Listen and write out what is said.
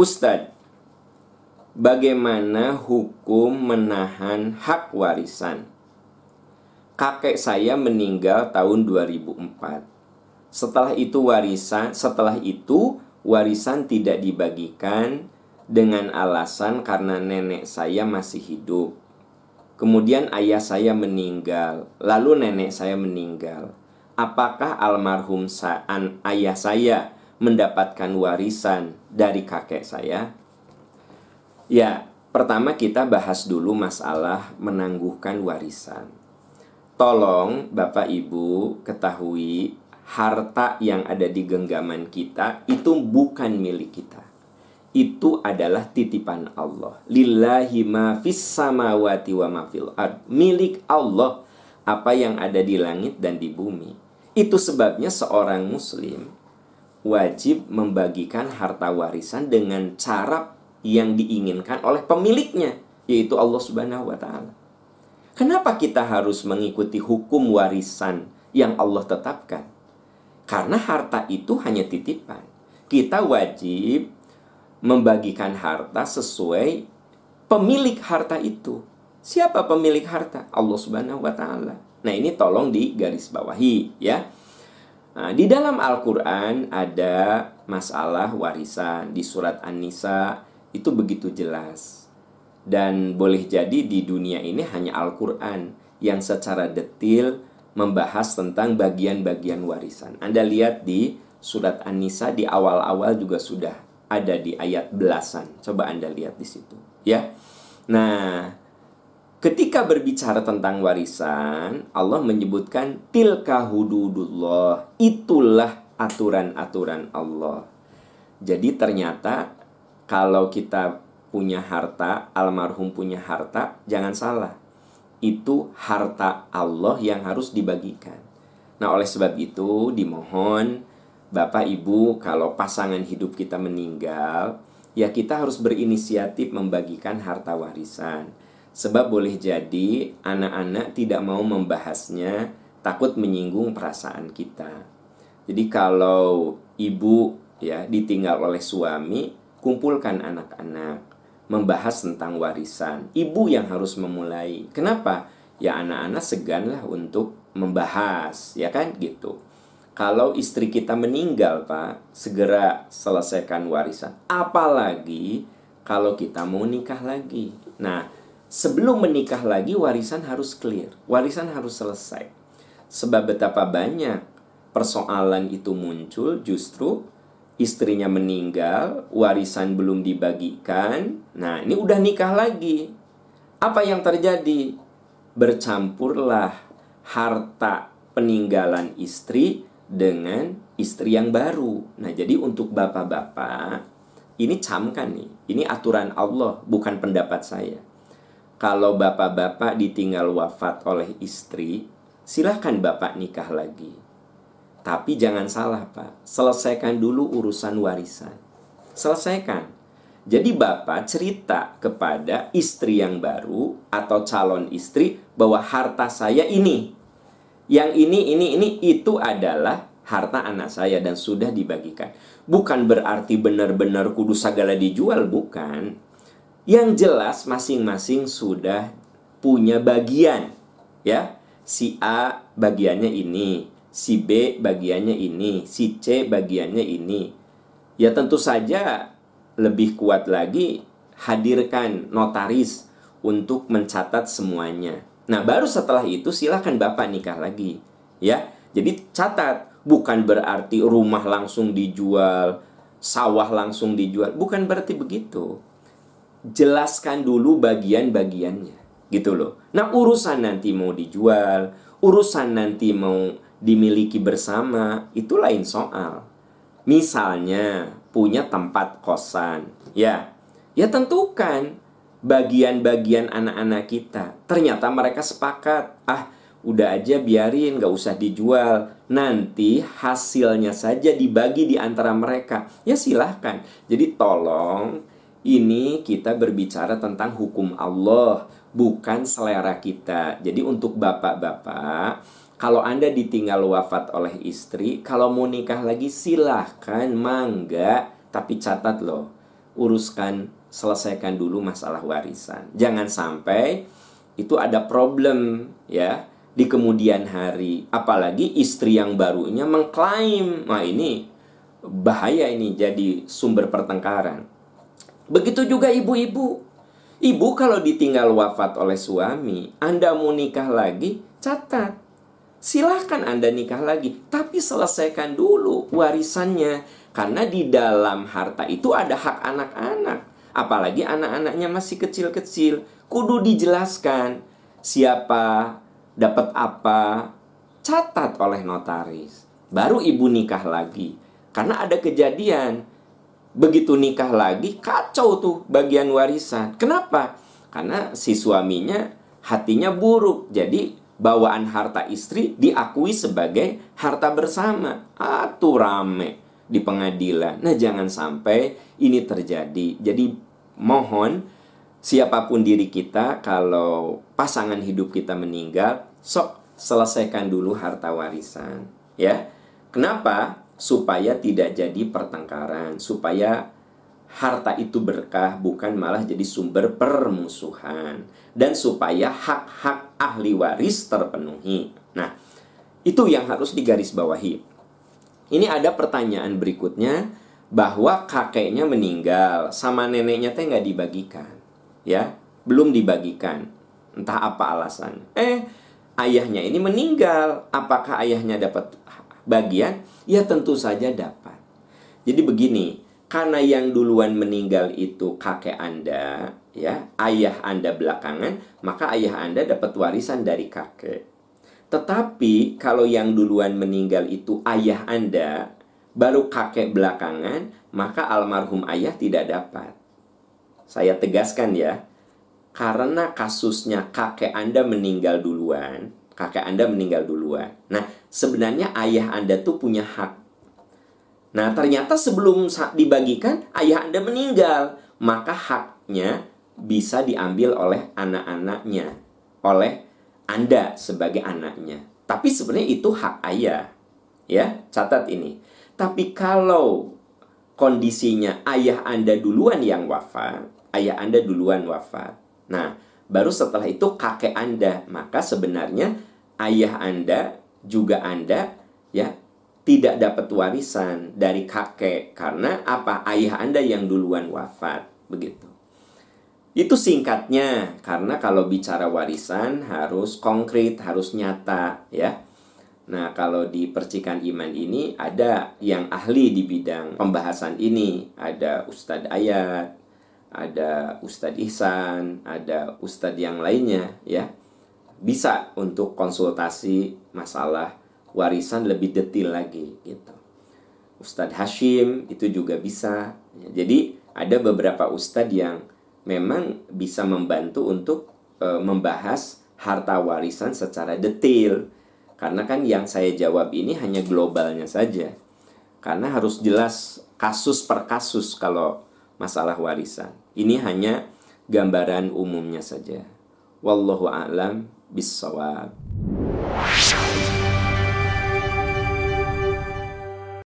Ustadz, bagaimana hukum menahan hak warisan? Kakek saya meninggal tahun 2004. Setelah itu warisan, setelah itu warisan tidak dibagikan dengan alasan karena nenek saya masih hidup. Kemudian ayah saya meninggal, lalu nenek saya meninggal. Apakah almarhum saan ayah saya mendapatkan warisan dari kakek saya? Ya, pertama kita bahas dulu masalah menangguhkan warisan. Tolong Bapak Ibu ketahui harta yang ada di genggaman kita itu bukan milik kita itu adalah titipan Allah. Lillahi ma fis samawati wa ma fil ard. Milik Allah apa yang ada di langit dan di bumi. Itu sebabnya seorang muslim wajib membagikan harta warisan dengan cara yang diinginkan oleh pemiliknya, yaitu Allah Subhanahu wa taala. Kenapa kita harus mengikuti hukum warisan yang Allah tetapkan? Karena harta itu hanya titipan. Kita wajib membagikan harta sesuai pemilik harta itu. Siapa pemilik harta? Allah Subhanahu wa taala. Nah, ini tolong di garis bawahi ya. Nah, di dalam Al-Qur'an ada masalah warisan di surat An-Nisa itu begitu jelas. Dan boleh jadi di dunia ini hanya Al-Qur'an yang secara detil membahas tentang bagian-bagian warisan. Anda lihat di surat An-Nisa di awal-awal juga sudah ada di ayat belasan. Coba Anda lihat di situ, ya. Nah, ketika berbicara tentang warisan, Allah menyebutkan tilka hududullah. Itulah aturan-aturan Allah. Jadi ternyata kalau kita punya harta, almarhum punya harta, jangan salah. Itu harta Allah yang harus dibagikan. Nah, oleh sebab itu dimohon Bapak Ibu, kalau pasangan hidup kita meninggal, ya kita harus berinisiatif membagikan harta warisan. Sebab boleh jadi anak-anak tidak mau membahasnya, takut menyinggung perasaan kita. Jadi kalau ibu ya ditinggal oleh suami, kumpulkan anak-anak membahas tentang warisan. Ibu yang harus memulai. Kenapa? Ya anak-anak seganlah untuk membahas, ya kan gitu. Kalau istri kita meninggal, Pak, segera selesaikan warisan. Apalagi kalau kita mau nikah lagi. Nah, sebelum menikah lagi warisan harus clear. Warisan harus selesai. Sebab betapa banyak persoalan itu muncul justru istrinya meninggal, warisan belum dibagikan. Nah, ini udah nikah lagi. Apa yang terjadi? Bercampurlah harta peninggalan istri dengan istri yang baru. Nah, jadi untuk bapak-bapak, ini camkan nih. Ini aturan Allah, bukan pendapat saya. Kalau bapak-bapak ditinggal wafat oleh istri, silahkan bapak nikah lagi. Tapi jangan salah pak, selesaikan dulu urusan warisan. Selesaikan. Jadi bapak cerita kepada istri yang baru atau calon istri bahwa harta saya ini yang ini, ini, ini itu adalah harta anak saya dan sudah dibagikan. Bukan berarti benar-benar kudu segala dijual, bukan. Yang jelas masing-masing sudah punya bagian. Ya, si A bagiannya ini, si B bagiannya ini, si C bagiannya ini. Ya tentu saja lebih kuat lagi hadirkan notaris untuk mencatat semuanya. Nah, baru setelah itu silahkan Bapak nikah lagi. Ya, jadi catat, bukan berarti rumah langsung dijual, sawah langsung dijual, bukan berarti begitu. Jelaskan dulu bagian-bagiannya, gitu loh. Nah, urusan nanti mau dijual, urusan nanti mau dimiliki bersama, itu lain soal. Misalnya, punya tempat kosan, ya, ya tentukan bagian-bagian anak-anak kita. Ternyata mereka sepakat, ah udah aja biarin gak usah dijual nanti hasilnya saja dibagi di antara mereka ya silahkan jadi tolong ini kita berbicara tentang hukum Allah bukan selera kita jadi untuk bapak-bapak kalau anda ditinggal wafat oleh istri kalau mau nikah lagi silahkan mangga tapi catat loh uruskan selesaikan dulu masalah warisan. Jangan sampai itu ada problem ya di kemudian hari. Apalagi istri yang barunya mengklaim, "Wah, ini bahaya ini jadi sumber pertengkaran." Begitu juga ibu-ibu. Ibu kalau ditinggal wafat oleh suami, Anda mau nikah lagi, catat. Silahkan Anda nikah lagi, tapi selesaikan dulu warisannya. Karena di dalam harta itu ada hak anak-anak. Apalagi anak-anaknya masih kecil-kecil. Kudu dijelaskan siapa dapat apa. Catat oleh notaris. Baru ibu nikah lagi. Karena ada kejadian. Begitu nikah lagi, kacau tuh bagian warisan. Kenapa? Karena si suaminya hatinya buruk. Jadi bawaan harta istri diakui sebagai harta bersama. Atuh rame di pengadilan. Nah, jangan sampai ini terjadi. Jadi, mohon siapa pun diri kita kalau pasangan hidup kita meninggal, sok selesaikan dulu harta warisan, ya. Kenapa? Supaya tidak jadi pertengkaran, supaya harta itu berkah bukan malah jadi sumber permusuhan dan supaya hak-hak ahli waris terpenuhi. Nah, itu yang harus digarisbawahi. Ini ada pertanyaan berikutnya bahwa kakeknya meninggal sama neneknya teh nggak dibagikan, ya belum dibagikan, entah apa alasan. Eh ayahnya ini meninggal, apakah ayahnya dapat bagian? Ya tentu saja dapat. Jadi begini, karena yang duluan meninggal itu kakek Anda, ya, ayah Anda belakangan, maka ayah Anda dapat warisan dari kakek. Tetapi kalau yang duluan meninggal itu ayah Anda, baru kakek belakangan, maka almarhum ayah tidak dapat. Saya tegaskan ya, karena kasusnya kakek Anda meninggal duluan, kakek Anda meninggal duluan. Nah, sebenarnya ayah Anda tuh punya hak. Nah, ternyata sebelum dibagikan ayah Anda meninggal, maka haknya bisa diambil oleh anak-anaknya, oleh anda sebagai anaknya. Tapi sebenarnya itu hak ayah. Ya, catat ini. Tapi kalau kondisinya ayah Anda duluan yang wafat, ayah Anda duluan wafat. Nah, baru setelah itu kakek Anda, maka sebenarnya ayah Anda juga Anda ya tidak dapat warisan dari kakek karena apa? Ayah Anda yang duluan wafat, begitu. Itu singkatnya, karena kalau bicara warisan harus konkret, harus nyata, ya. Nah, kalau di percikan iman ini ada yang ahli di bidang pembahasan ini, ada Ustadz Ayat, ada Ustadz Ihsan, ada Ustadz yang lainnya, ya. Bisa untuk konsultasi masalah warisan lebih detail lagi, gitu. Ustadz Hashim itu juga bisa. Jadi ada beberapa ustadz yang memang bisa membantu untuk e, membahas harta warisan secara detail. Karena kan yang saya jawab ini hanya globalnya saja. Karena harus jelas kasus per kasus kalau masalah warisan. Ini hanya gambaran umumnya saja. Wallahu a'lam bissawab.